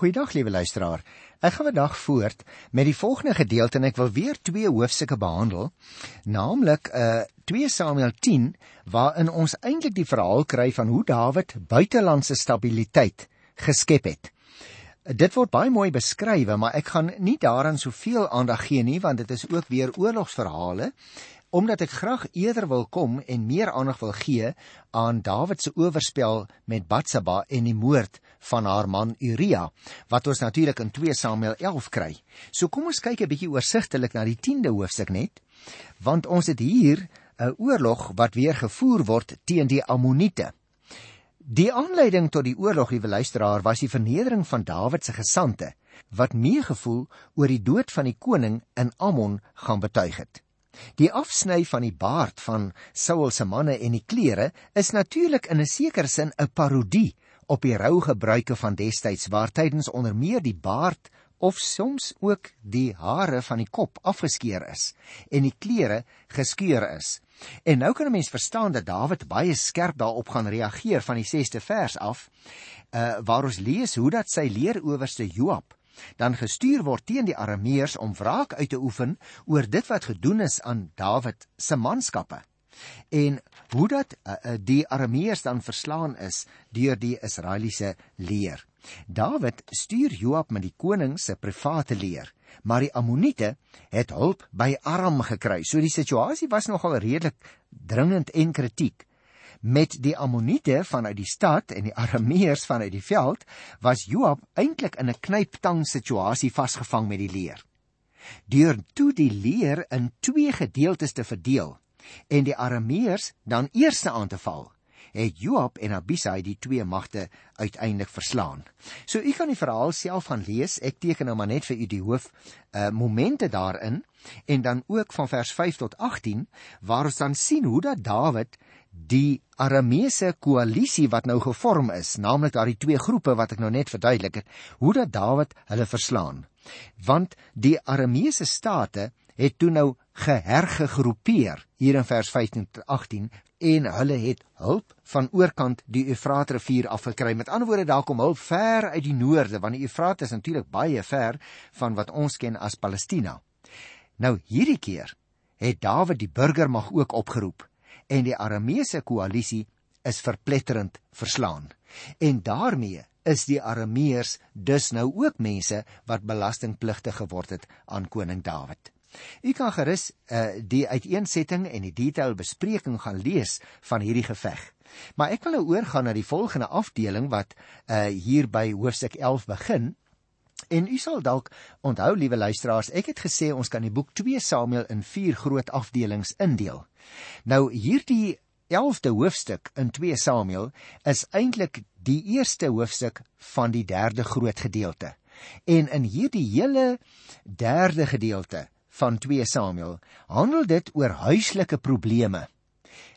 Goeiedag liewe luisteraar. Ek gaan vandag voort met die volgende gedeelte en ek wil weer twee hoofstukke behandel, naamlik uh 2 Samuel 10 waarin ons eintlik die verhaal kry van hoe Dawid buitelandse stabiliteit geskep het. Dit word baie mooi beskryf, maar ek gaan nie daaraan soveel aandag gee nie want dit is ook weer oorlogsverhale omdat ek graag eerder wil kom en meer aandag wil gee aan Dawid se oorspel met Batseba en die moord van haar man Uria wat ons natuurlik in 2 Samuel 11 kry. So kom ons kyk 'n bietjie oorsigtelik na die 10de hoofstuk net want ons het hier 'n oorlog wat weer gevoer word teen die Ammoniete. Die aanleiding tot die oorlog, liewe luisteraar, was die vernedering van Dawid se gesante wat meegevoel oor die dood van die koning in Ammon gaan betuig het. Die afsny van die baard van Saul se manne en die klere is natuurlik in 'n sekere sin 'n parodie op die rou gebruike van destyds waar tydens onder meer die baard of soms ook die hare van die kop afgeskeer is en die klere geskeur is. En nou kan 'n mens verstaan dat Dawid baie skerp daarop gaan reageer van die 6ste vers af, uh waar ons lees hoe dat sy leeroowerste Joab dan gestuur word teen die Arameërs om wraak uit te oefen oor dit wat gedoen is aan Dawid se manskappe. En hoe dat uh, die Arameërs dan verslaan is deur die Israeliese leer. Dawid stuur Joab met die koning se private leer, maar die Ammoniete het hulp by Aram gekry. So die situasie was nogal redelik dringend en kritiek met die Ammoniete vanuit die stad en die Arameërs vanuit die veld, was Joab eintlik in 'n knyptang situasie vasgevang met die leer. Deur toe die leer in twee gedeeltes te verdeel en die Arameërs dan eers aan te val, het Joab en Abisai die twee magte uiteindelik verslaan. So u kan die verhaal self gaan lees. Ek teken nou maar net vir u die hoof uh momente daarin en dan ook van vers 5 tot 18 waar ons dan sien hoe dat Dawid die Arameese koalisie wat nou gevorm is, naamlik daardie twee groepe wat ek nou net verduidelik het, hoe dat Dawid hulle verslaan. Want die Arameese state het toe nou gehergegroepeer hier in vers 15 tot 18 en hulle het hulp van oorkant die Eufraat rivier afgekry. Met ander woorde, daar kom hulp ver uit die noorde want die Eufraat is natuurlik baie ver van wat ons ken as Palestina. Nou hierdie keer het Dawid die burgermag ook opgeroep en die Arameese koalisie is verpletterend verslaan. En daarmee is die Arameërs dus nou ook mense wat belastingpligtig geword het aan koning Dawid. U kan gerus uh, die uiteensetting en die detail bespreking gaan lees van hierdie geveg. Maar ek wil nou oorgaan na die volgende afdeling wat uh, hier by hoofstuk 11 begin. En u sal dalk onthou, liewe luisteraars, ek het gesê ons kan die boek 2 Samuel in 4 groot afdelings indeel. Nou hierdie 11de hoofstuk in 2 Samuel is eintlik die eerste hoofstuk van die derde groot gedeelte. En in hierdie hele derde gedeelte van 2 Samuel handel dit oor huislike probleme.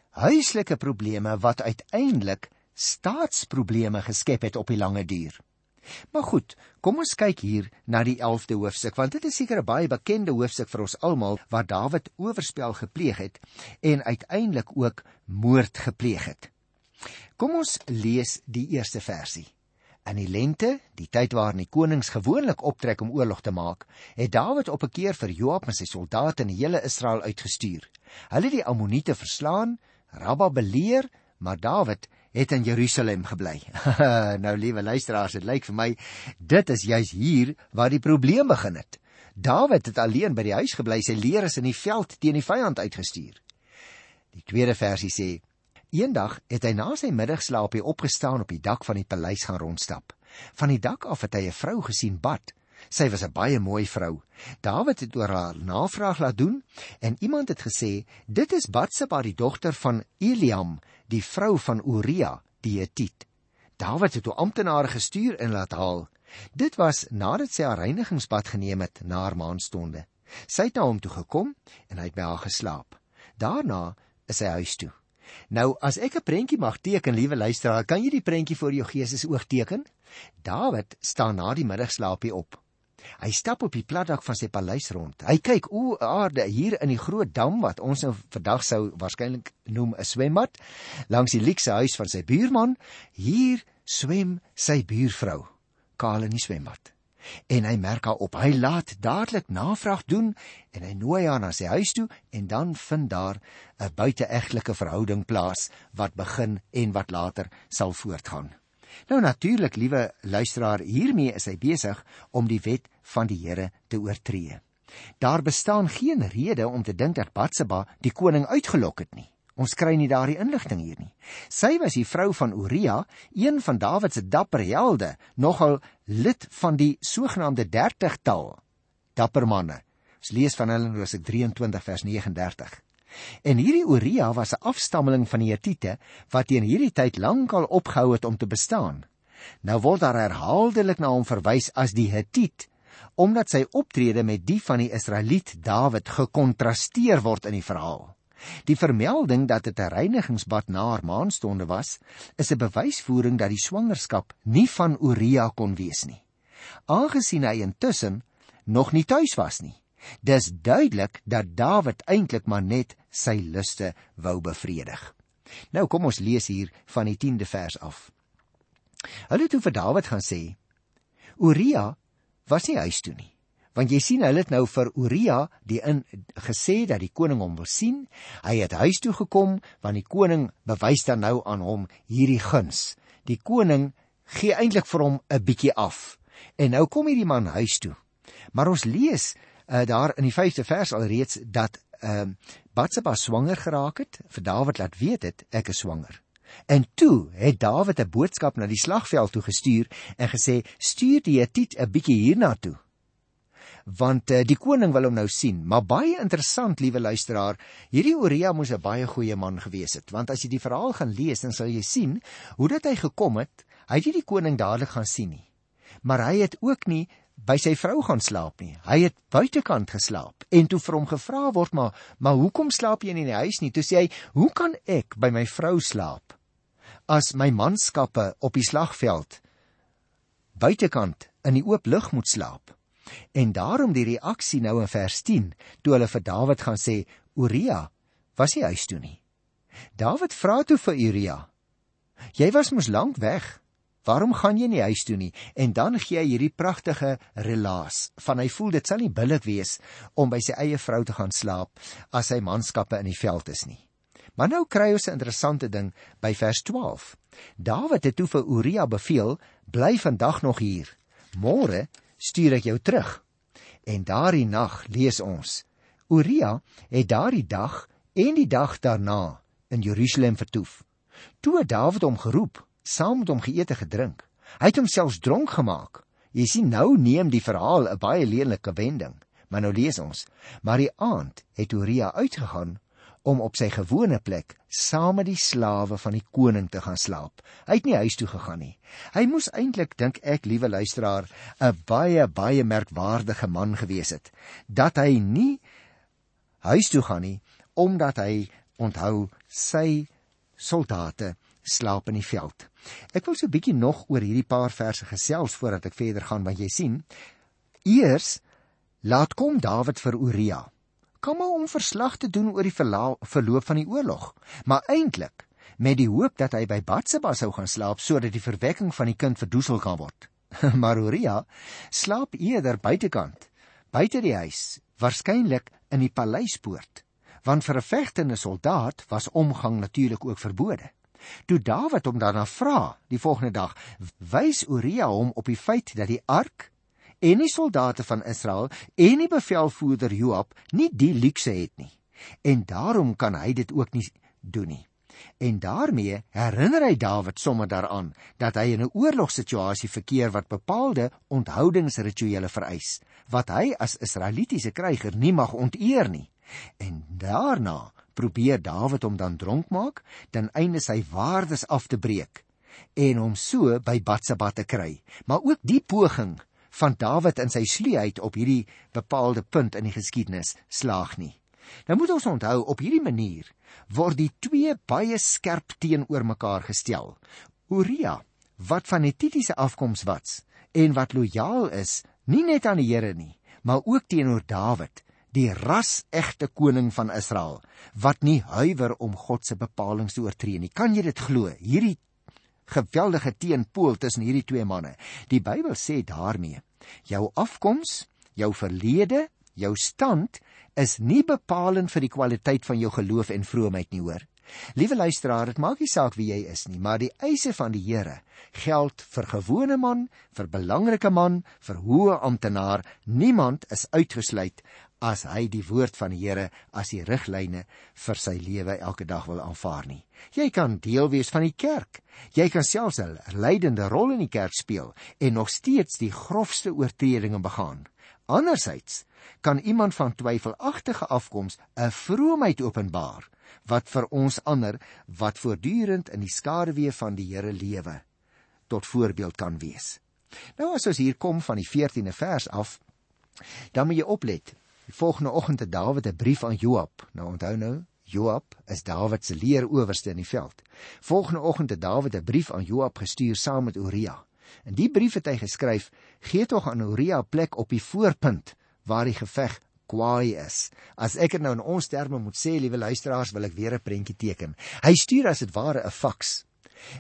Huislike probleme wat uiteindelik staatsprobleme geskep het op die lange duur. Maar goed, kom ons kyk hier na die 11de hoofstuk want dit is seker 'n baie bekende hoofstuk vir ons almal waar Dawid oorspel gepleeg het en uiteindelik ook moord gepleeg het. Kom ons lees die eerste versie. In die lente, die tyd waarin die konings gewoonlik optrek om oorlog te maak, het Dawid op 'n keer vir Joab en sy soldate in die hele Israel uitgestuur. Hulle het die Ammoniete verslaan, Rabba beleer, maar Dawid het in Jerusalem gebly. nou liewe luisteraars, dit lyk vir my dit is juis hier waar die probleem begin het. Dawid het alleen by die huis gebly, sy leer is in die veld teen die vyand uitgestuur. Die tweede versie sê: Eendag het hy na sy middagslaapie opgestaan op die dak van die paleis gaan rondstap. Van die dak af het hy 'n vrou gesien bad. Sy was 'n baie mooi vrou. Dawid het oor haar navraag laat doen en iemand het gesê: "Dit is Batseba, die dogter van Eliam, die vrou van Uria die Hethiet. Dawid het 'n amptenaar gestuur en laat haal. Dit was nadat sy haar reinigingsbad geneem het na haar maanstonde. Sy het na hom toe gekom en hy het by haar geslaap. Daarna is hy huis toe. Nou as ek 'n prentjie mag teken, liewe luisteraar, kan jy die prentjie voor jou gees is oog teken? Dawid staan na die middagslaapie op. Hy stap op die platdak van sy paleis rond. Hy kyk o aarde hier in die groot dam wat ons nou vandag sou waarskynlik noem 'n swembad langs die luukse huis van sy buurman. Hier swem sy buurvrou. kaal in die swembad. En hy merk haar op. Hy laat dadelik navraag doen en hy nooi haar na sy huis toe en dan vind daar 'n buiteegtelike verhouding plaas wat begin en wat later sal voortgaan. Nou natuurlik, liewe luisteraar, hiermee is hy besig om die wet van die Here te oortree. Daar bestaan geen rede om te dink dat Batseba die koning uitgelok het nie. Ons kry nie daardie inligting hier nie. Sy was die vrou van Uria, een van Dawid se dapper helde, nogal lid van die sogenaamde 30-tal dapper manne. Ons lees van hulle in Hosea 23 vers 39. En hierdie Uria was 'n afstammeling van die Hittite wat teen hierdie tyd lankal opgehou het om te bestaan. Nou word daar herhaaldelik na hom verwys as die Hittit omdat sy optrede met die van die Israeliet Dawid gekontrasteer word in die verhaal. Die vermelding dat dit 'n reinigingsbad na haar maanstonde was, is 'n bewysvoering dat die swangerskap nie van Uria kon wees nie. Aangesien hy intussen nog nie tuis was nie, dis duidelik dat Dawid eintlik maar net sy luste wou bevredig. Nou kom ons lees hier van die 10de vers af. Hulle het toe vir Dawid gaan sê: Uria was nie huis toe nie want jy sien hulle het nou vir Uria die in gesê dat die koning hom wil sien. Hy het huis toe gekom want die koning bewys dan nou aan hom hierdie guns. Die koning gee eintlik vir hom 'n bietjie af. En nou kom hierdie man huis toe. Maar ons lees uh, daar in die 5de vers alreeds dat ehm uh, Batseba swanger geraak het. Vir Dawid laat weet dit ek is swanger. En toe het Dawid 'n boodskap na die slagveld toe gestuur en gesê: "Stuur die Hetit 'n bietjie hiernatoe." Want uh, die koning wil hom nou sien. Maar baie interessant, liewe luisteraar, hierdie Uria moes 'n baie goeie man gewees het, want as jy die verhaal gaan lees, dan sal jy sien hoe dat hy gekom het. Hy het nie die koning dadelik gaan sien nie. Maar hy het ook nie by sy vrou gaan slaap nie. Hy het buitekant geslaap. En toe vir hom gevra word maar, maar hoekom slaap jy in die huis nie? Toe sê hy, "Hoe kan ek by my vrou slaap as my manskappe op die slagveld buitekant in die oop lug moet slaap?" En daarom die reaksie nou in vers 10 toe hulle vir Dawid gaan sê Uria was hy huis toe nie. Dawid vra toe vir Uria: Jy was mos lank weg. Waarom gaan jy nie huis toe nie? En dan gee hy hierdie pragtige relaas van hy voel dit sal nie billik wees om by sy eie vrou te gaan slaap as sy manskappe in die veld is nie. Maar nou kry ons 'n interessante ding by vers 12. Dawid het toe vir Uria beveel: "Bly vandag nog hier. Môre stuur ek jou terug. En daardie nag lees ons: Uria het daardie dag en die dag daarna in Jerusalem vertoef. Toe Dawid hom geroep, saam met hom geëet en gedrink. Hy het homself dronk gemaak. Jy sien nou neem die verhaal 'n baie lelike wending. Maar nou lees ons: Maar die aand het Uria uitgegaan om op sy gewone plek saam met die slawe van die koning te gaan slaap. Hy het nie huis toe gegaan nie. Hy moes eintlik dink ek, liewe luisteraar, 'n baie baie merkwaardige man gewees het dat hy nie huis toe gaan nie omdat hy onthou sy soldate slaap in die veld. Ek wil so 'n bietjie nog oor hierdie paar verse gesels voordat ek verder gaan want jy sien eers laat kom Dawid vir Uria kom om verslag te doen oor die verloop van die oorlog, maar eintlik met die hoop dat hy by Batseba sou gaan slaap sodat die verwekking van die kind verdoesel kan word. maar Uria slaap eerder buitekant, buite die huis, waarskynlik in die paleispoort, want vir 'n vegtende soldaat was omgang natuurlik ook verbode. Toe Dawid hom daarna vra die volgende dag, wys Uria hom op die feit dat die ark en die soldate van Israel en die bevelvoerder Joab nie die luukse het nie. En daarom kan hy dit ook nie doen nie. En daarmee herinner hy Dawid sommer daaraan dat hy in 'n oorlogssituasie verkeer wat bepaalde onthoudingsrituele vereis wat hy as Israelitiese kryger nie mag onteer nie. En daarna probeer Dawid hom dan dronk maak ten einde sy waardes af te breek en hom so by Batseba te kry. Maar ook die poging van Dawid in sy sluheid op hierdie bepaalde punt in die geskiedenis slaag nie. Nou moet ons onthou op hierdie manier word die twee baie skerp teenoor mekaar gestel. Uria wat van Hittitiese afkoms was en wat lojaal is nie net aan die Here nie, maar ook teenoor Dawid, die ras-egte koning van Israel wat nie huiwer om God se bepalinge te oortree nie. Kan jy dit glo? Hierdie geweldige teenpool tussen hierdie twee manne. Die Bybel sê daarmee: jou afkoms, jou verlede, jou stand is nie bepalend vir die kwaliteit van jou geloof en vroomheid nie, hoor. Liewe luisteraar, dit maak nie saak wie jy is nie, maar die eise van die Here geld vir gewone man, vir belangrike man, vir hoë amptenaar. Niemand is uitgesluit as hy die woord van die Here as die riglyne vir sy lewe elke dag wil aanvaar nie. Jy kan deel wees van die kerk. Jy kan selfs 'n leidende rol in die kerk speel en nog steeds die grofste oortredinge begaan. Andersins kan iemand van twyfelagtige afkoms 'n vroomheid openbaar wat vir ons ander wat voortdurend in die skaduwee van die Here lewe tot voorbeeld kan wees. Nou as ons hier kom van die 14de vers af, dan moet jy oplet. Die volgende oggend het Dawid 'n brief aan Joab. Nou onthou nou, Joab is Dawid se leeroowerste in die veld. Volgende oggend het Dawid 'n brief aan Joab gestuur saam met Uria. In die brief het hy geskryf: "Gee tog aan Uria plek op die voorpunt waar die geveg kwaai is." As ek dit nou in ons terme moet sê, liewe luisteraars, wil ek weer 'n prentjie teken. Hy stuur as dit ware 'n faks.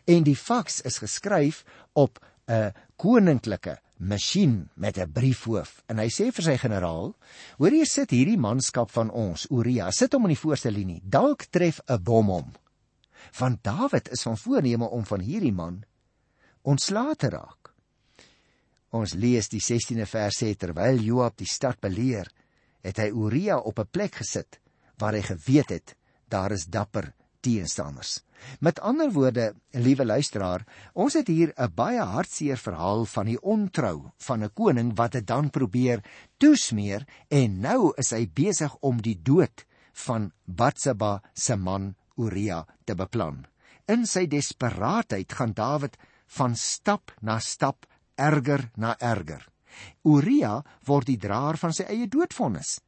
En die faks is geskryf op 'n koninklike masjien met 'n briefhoof en hy sê vir sy generaal: "Hoor jy sit hierdie manskap van ons, Uria, sit hom in die voorste linie. Dalk tref 'n bom hom." Van Dawid is van voorneme om van hierdie man ontslae te raak. Ons lees die 16de vers sê terwyl Joab die stad beleer, het hy Uria op 'n plek gesit waar hy geweet het daar is dapper teenstanders. Met ander woorde, liewe luisteraar, ons het hier 'n baie hartseer verhaal van die ontrou van 'n koning wat dit dan probeer toesmeer en nou is hy besig om die dood van Batseba se man Uria te beplan. In sy desperaatheid gaan Dawid van stap na stap erger na erger. Uria word die draer van sy eie doodvonnis.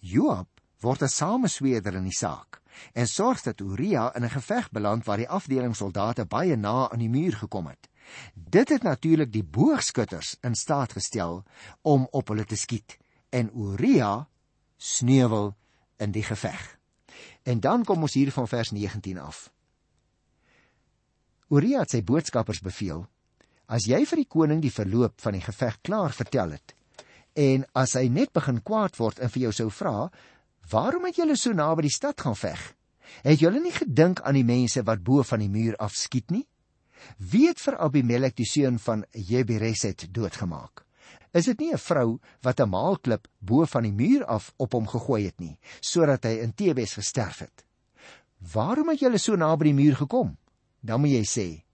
Joab word 'n samesweerder in die saak en sorg dat Uria in 'n geveg beland waar die afdeling soldate baie na aan die muur gekom het. Dit het natuurlik die boogskutters in staat gestel om op hulle te skiet en Uria sneuwel in die geveg. En dan kom ons hier van vers 19 af. Uria het sy boodskappers beveel: As jy vir die koning die verloop van die geveg klaar vertel het en as hy net begin kwaad word en vir jou sou vra, Waarom het julle so naby die stad gaan veg? Het julle nie gedink aan die mense wat bo van die muur af skiet nie? Wie het vir Abimelek die seun van Jebereset doodgemaak? Is dit nie 'n vrou wat 'n maalklip bo van die muur af op hom gegooi het nie, sodat hy in Tebes gesterf het? Waarom het julle so naby die muur gekom? Dan moet jy sê: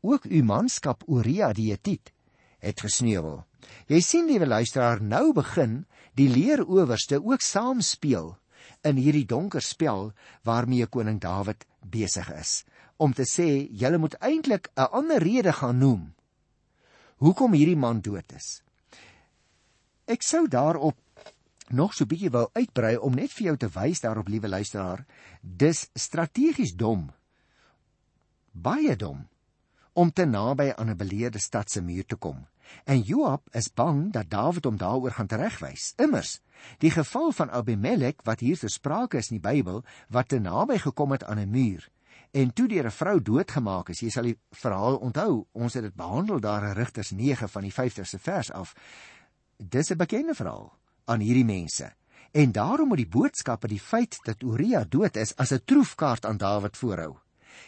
Ook u manskap Uria die Hetit het gesneuwel. Jy sien liewe luisteraar, nou begin die leeroowerste ook saam speel in hierdie donker spel waarmee koning Dawid besig is. Om te sê julle moet eintlik 'n ander rede gaan noem hoekom hierdie man dood is. Ek sou daarop nog so bietjie wou uitbrei om net vir jou te wys daarop liewe luisteraar dis strategies dom. Baie dom om te naby aan 'n beleerde stad se muur te kom En Joab is bang dat Dawid hom daaroor gaan teregwys. Immers, die geval van Abimelek wat hier te sprake is in die Bybel, wat te naby gekom het aan 'n muur en toe deur 'n vrou doodgemaak is. Jy sal die verhaal onthou. Ons het dit behandel daar in Rigters 9 van die 50ste vers af. Dis 'n bekende verhaal aan hierdie mense. En daarom moet die boodskap die feit dat Uria dood is as 'n troefkaart aan Dawid voorhou.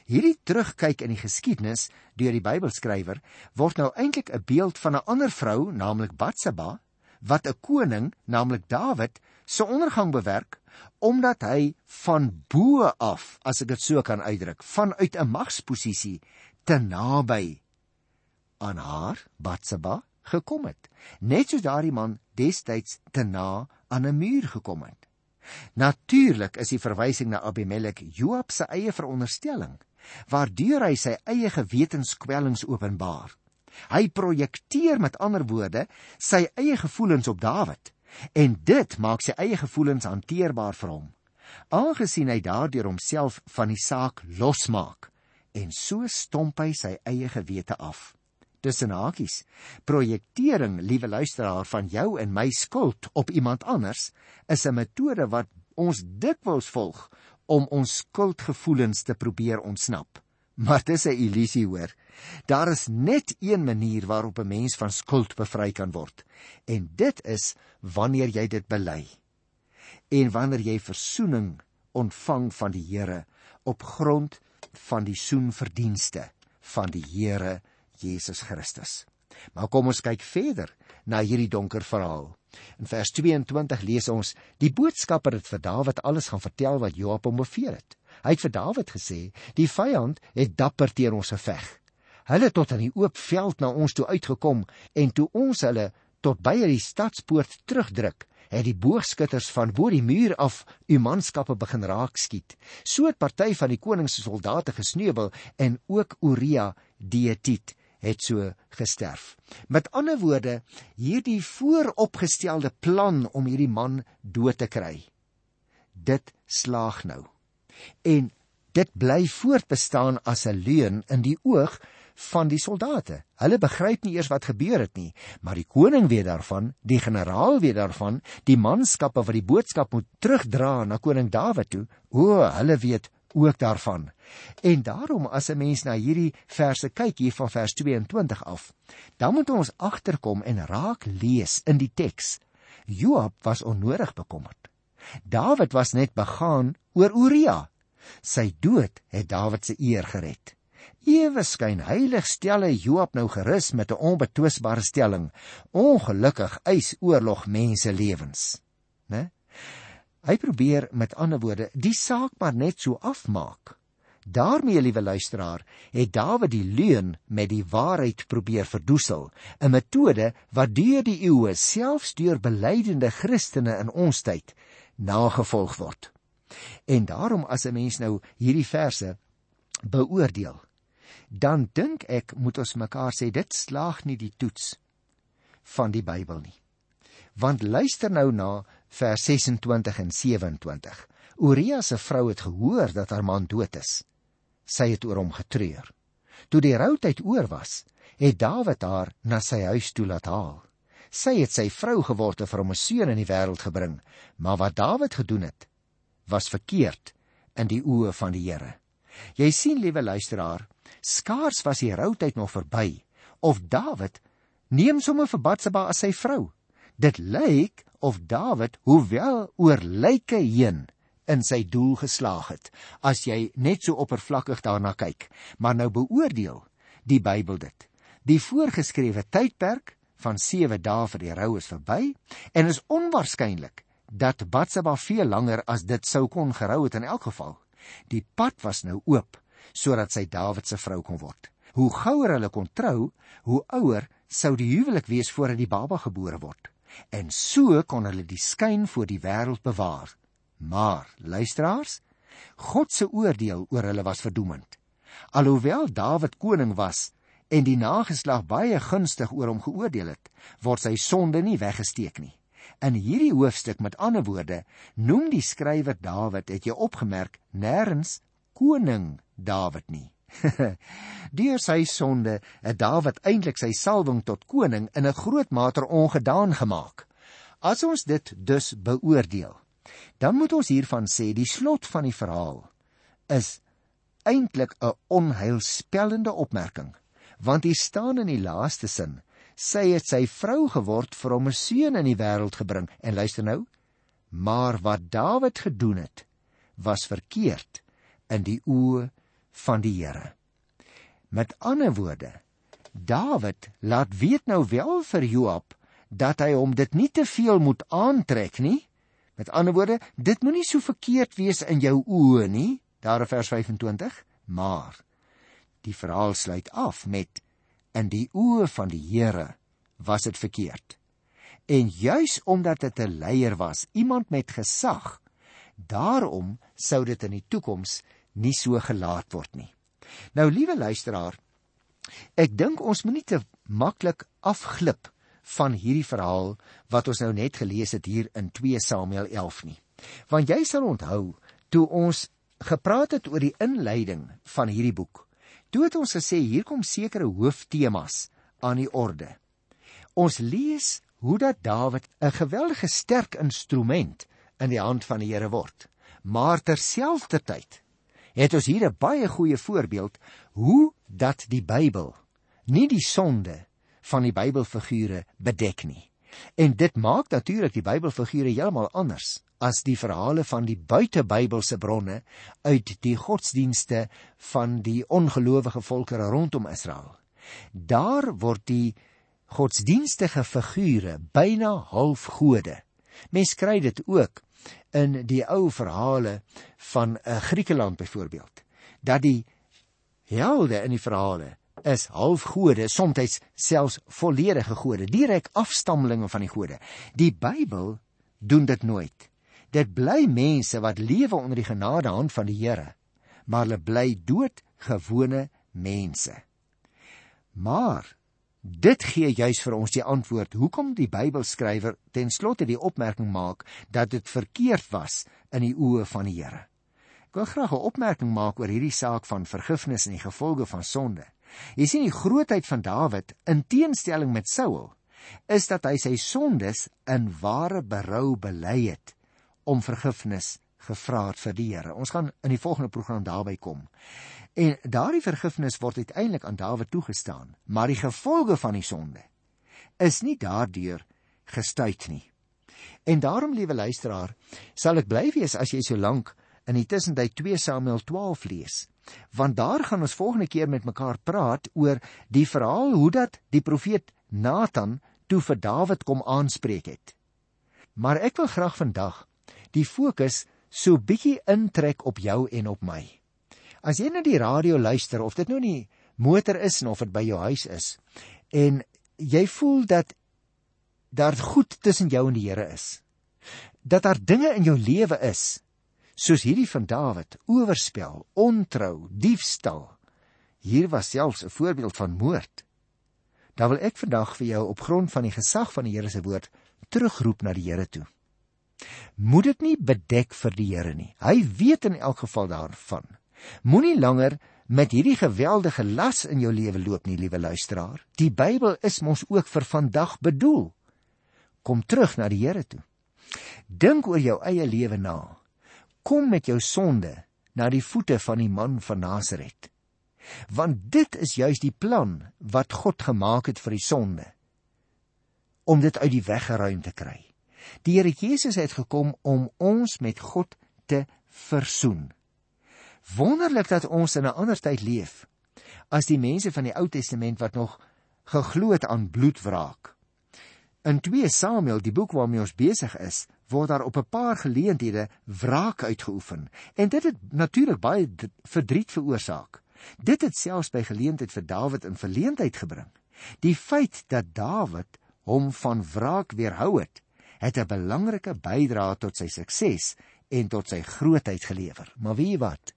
Hierdie terugkyk in die geskiedenis deur die Bybelskrywer word nou eintlik 'n beeld van 'n ander vrou, naamlik Batseba, wat 'n koning, naamlik Dawid, se ondergang bewerk omdat hy van bo af, as ek dit so kan uitdruk, vanuit 'n magsposisie te naby aan haar, Batseba, gekom het. Net soos daardie man destyds te na aan 'n muur gekom het. Natuurlik is die verwysing na Abimelek Joab se eie veronderstelling, waardeur hy sy eie gewetenskwellings openbaar. Hy projekteer met ander woorde sy eie gevoelens op Dawid en dit maak sy eie gevoelens hanteerbaar vir hom. Aangesien hy daardeur homself van die saak losmaak en so stomp hy sy eie gewete af tussen hakies. Projektering, liewe luisteraar, van jou en my skuld op iemand anders is 'n metode wat ons dikwels volg om ons skuldgevoelens te probeer ontsnap. maar dis 'n illusie hoor. Daar is net een manier waarop 'n mens van skuld bevry kan word. En dit is wanneer jy dit bely. En wanneer jy verzoening ontvang van die Here op grond van die soenverdienste van die Here Jesus Christus. Maar kom ons kyk verder na hierdie donker verhaal. In vers 22 lees ons: Die boodskapper het vir Dawid alles gaan vertel wat Joab hom beveel het. Hy het vir Dawid gesê: "Die vyand het dapper teen ons geveg. Hulle het tot aan die oop veld na ons toe uitgekom en toe ons hulle tot by die stadspoort terugdruk, het die boogskutters van bo die muur af u manskappe begin raak skiet. So het party van die koning se soldate gesneuwel en ook Uria die Hetit het so gesterf. Met ander woorde, hierdie vooropgestelde plan om hierdie man dood te kry, dit slaag nou. En dit bly voortbestaan as 'n leuen in die oog van die soldate. Hulle begryp nie eers wat gebeur het nie, maar die koning weet daarvan, die generaal weet daarvan, die manskappe wat die boodskap moet terugdra na koning Dawid toe, o, hulle weet ook daarvan. En daarom as 'n mens na hierdie verse kyk hier van vers 22 af, dan moet ons agterkom en raak lees in die teks. Joab was onnodig bekommerd. Dawid was net begaan oor Uria. Sy dood het Dawid se eer gered. Ewe skyn heilig stel hy Joab nou gerus met 'n onbetwisbare stelling. Ongelukkig eis oorlog mense lewens? Hy probeer met ander woorde die saak maar net so afmaak. daarmee liewe luisteraar, het Dawid die leuen met die waarheid probeer verdoesel, 'n metode wat deur die eeue selfs deur belydende Christene in ons tyd nagevolg word. En daarom as 'n mens nou hierdie verse beoordeel, dan dink ek moet ons mekaar sê dit slaag nie die toets van die Bybel nie. Want luister nou na vers 26 en 27. Uria se vrou het gehoor dat haar man dood is. Sy het oor hom getreur. Toe die routyd oor was, het Dawid haar na sy huis toe laat haal. Sy het sy vrou geword en vir hom 'n seun in die wêreld gebring, maar wat Dawid gedoen het, was verkeerd in die oë van die Here. Jy sien, liewe luisteraar, skaars was die routyd nog verby of Dawid neem sommer vir Batsheba as sy vrou. Dit lyk of Dawid, hoewel oor lyke heen, in sy doel geslaag het. As jy net so oppervlakkig daarna kyk, maar nou beoordeel die Bybel dit. Die voorgeskrewe tydperk van 7 dae vir die rou is verby en is onwaarskynlik dat Batsheba veel langer as dit sou kon gerou het in elk geval. Die pad was nou oop sodat sy Dawid se vrou kon word. Hoe gouer hulle kon trou, hoe ouer sou die huwelik wees voordat die baba gebore word en so kon hulle die skyn voor die wêreld bewaar. Maar luisteraars, God se oordeel oor hulle was verdoemend. Alhoewel Dawid koning was en die nageslag baie gunstig oor hom geoordeel het, word sy sonde nie weggesteek nie. In hierdie hoofstuk met ander woorde, noem die skrywer Dawid, het jy opgemerk, nêrens koning Dawid nie. Deur sy sonde het Dawid eintlik sy salwing tot koning in 'n groot mate ongedaan gemaak. As ons dit dus beoordeel, dan moet ons hiervan sê die slot van die verhaal is eintlik 'n onheilspellende opmerking, want hier staan in die laaste sin: sy het sy vrou geword vir hom 'n seun in die wêreld gebring. En luister nou, maar wat Dawid gedoen het, was verkeerd in die oë van die Here. Met ander woorde, Dawid laat weet nou wel vir Joab dat hy hom dit nie te veel moet aantrek nie. Met ander woorde, dit moenie so verkeerd wees in jou oë nie, daar in vers 25, maar die verhaal sluit af met in die oë van die Here was dit verkeerd. En juis omdat dit 'n leier was, iemand met gesag, daarom sou dit in die toekoms nie so gelaat word nie. Nou liewe luisteraar, ek dink ons moenie te maklik afglip van hierdie verhaal wat ons nou net gelees het hier in 2 Samuel 11 nie. Want jy sal onthou toe ons gepraat het oor die inleiding van hierdie boek. Toe het ons gesê hier kom sekere hooftemas aan die orde. Ons lees hoe dat Dawid 'n geweldige sterk instrument in die hand van die Here word. Maar terselfdertyd het ons hier 'n baie goeie voorbeeld hoe dat die Bybel nie die sonde van die Bybelfigure bedek nie. En dit maak natuurlik die Bybelfigure heeltemal anders as die verhale van die buitebybelse bronne uit die godsdienste van die ongelowige volke rondom Israel. Daar word die godsdienstige figure byna half gode. Mens kry dit ook in die ou verhale van 'n uh, Griekeland byvoorbeeld dat die helde in die verhale is halfgode, soms selfs volledige gode, direk afstammelinge van die gode. Die Bybel doen dit nooit. Dit bly mense wat lewe onder die genadehand van die Here, maar hulle bly doodgewone mense. Maar dit gee juis vir ons die antwoord hoekom die Bybelskrywer ten slotte die opmerking maak dat dit verkeerd was in die oë van die Here. Ek wil graag 'n opmerking maak oor hierdie saak van vergifnis en die gevolge van sonde. Jy sien die grootheid van Dawid in teenstelling met Saul is dat hy sy sondes in ware berou bely het om vergifnis gevra het vir die Here. Ons gaan in die volgende program daarby kom. En daardie vergifnis word uiteindelik aan Dawid toegestaan, maar die gevolge van die sonde is nie daardeur gestuit nie. En daarom, liewe luisteraar, sal ek bly wees as jy so lank in die tussentyd 2 Samuel 12 lees want daar gaan ons volgende keer met mekaar praat oor die verhaal hoe dat die profeet Nathan toe vir Dawid kom aanspreek het. Maar ek wil graag vandag die fokus so bietjie intrek op jou en op my. As jy na die radio luister of dit nou nie motor is of dit by jou huis is en jy voel dat daar goed tussen jou en die Here is. Dat daar dinge in jou lewe is soos hierdie van Dawid, oorspel, ontrou, diefstal. Hier was selfs 'n voorbeeld van moord. Dan wil ek vandag vir jou op grond van die gesag van die Here se woord terugroep na die Here toe. Moet dit nie bedek vir die Here nie. Hy weet in elk geval daarvan. Moenie langer met hierdie geweldige las in jou lewe loop nie, liewe luisteraar. Die Bybel is mos ook vir vandag bedoel. Kom terug na die Here toe. Dink oor jou eie lewe na kom met jou sonde na die voete van die man van Nasaret. Want dit is juis die plan wat God gemaak het vir die sonde om dit uit die weg geruim te kry. Die Here Jesus het gekom om ons met God te versoen. Wonderlik dat ons in 'n ander tyd leef as die mense van die Ou Testament wat nog geglo het aan bloedwraak. In 2 Samuel, die boek waarmee ons besig is, word daar op 'n paar geleenthede wraak uitgeoefen en dit het natuurlik baie verdriet veroorsaak. Dit het selfs by geleentheid vir Dawid in verleentheid gebring. Die feit dat Dawid hom van wraak weerhou het, het 'n belangrike bydrae tot sy sukses en tot sy grootheid gelewer. Maar weet jy wat?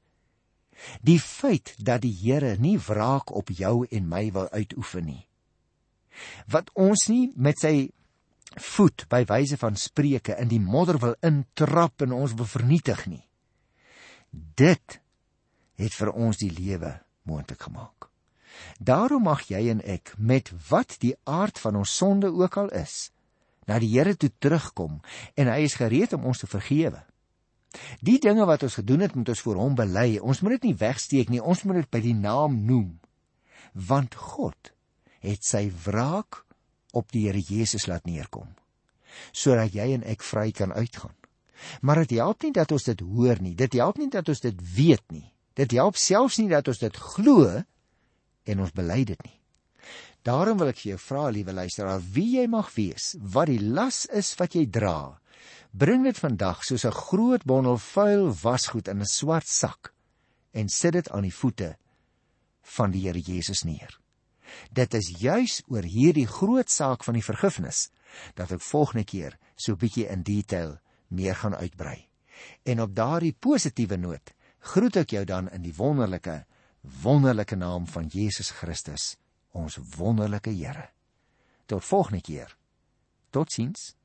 Die feit dat die Here nie wraak op jou en my wil uitoefen nie. Wat ons nie met sy voet by wyse van spreuke in die modder wil intrap en ons wil vernietig nie. Dit het vir ons die lewe moontlik gemaak. Daarom mag jy en ek met wat die aard van ons sonde ook al is, na die Here toe terugkom en hy is gereed om ons te vergewe. Die dinge wat ons gedoen het, moet ons voor hom bely. Ons moet dit nie wegsteek nie, ons moet dit by die naam noem. Want God het sy wraak op die Here Jesus laat neerkom sodat jy en ek vry kan uitgaan. Maar dit help nie dat ons dit hoor nie. Dit help nie dat ons dit weet nie. Dit help selfs nie dat ons dit glo en ons bely dit nie. Daarom wil ek vir jou vra, liewe luisteraar, wie jy mag wees, wat die las is wat jy dra. Bring dit vandag soos 'n groot bondel vuil wasgoed in 'n swart sak en sit dit aan die voete van die Here Jesus neer. Dit is juis oor hierdie groot saak van die vergifnis dat ek volgende keer so bietjie in detail meer gaan uitbrei. En op daardie positiewe noot groet ek jou dan in die wonderlike wonderlike naam van Jesus Christus, ons wonderlike Here. Tot volgende keer. Totsiens.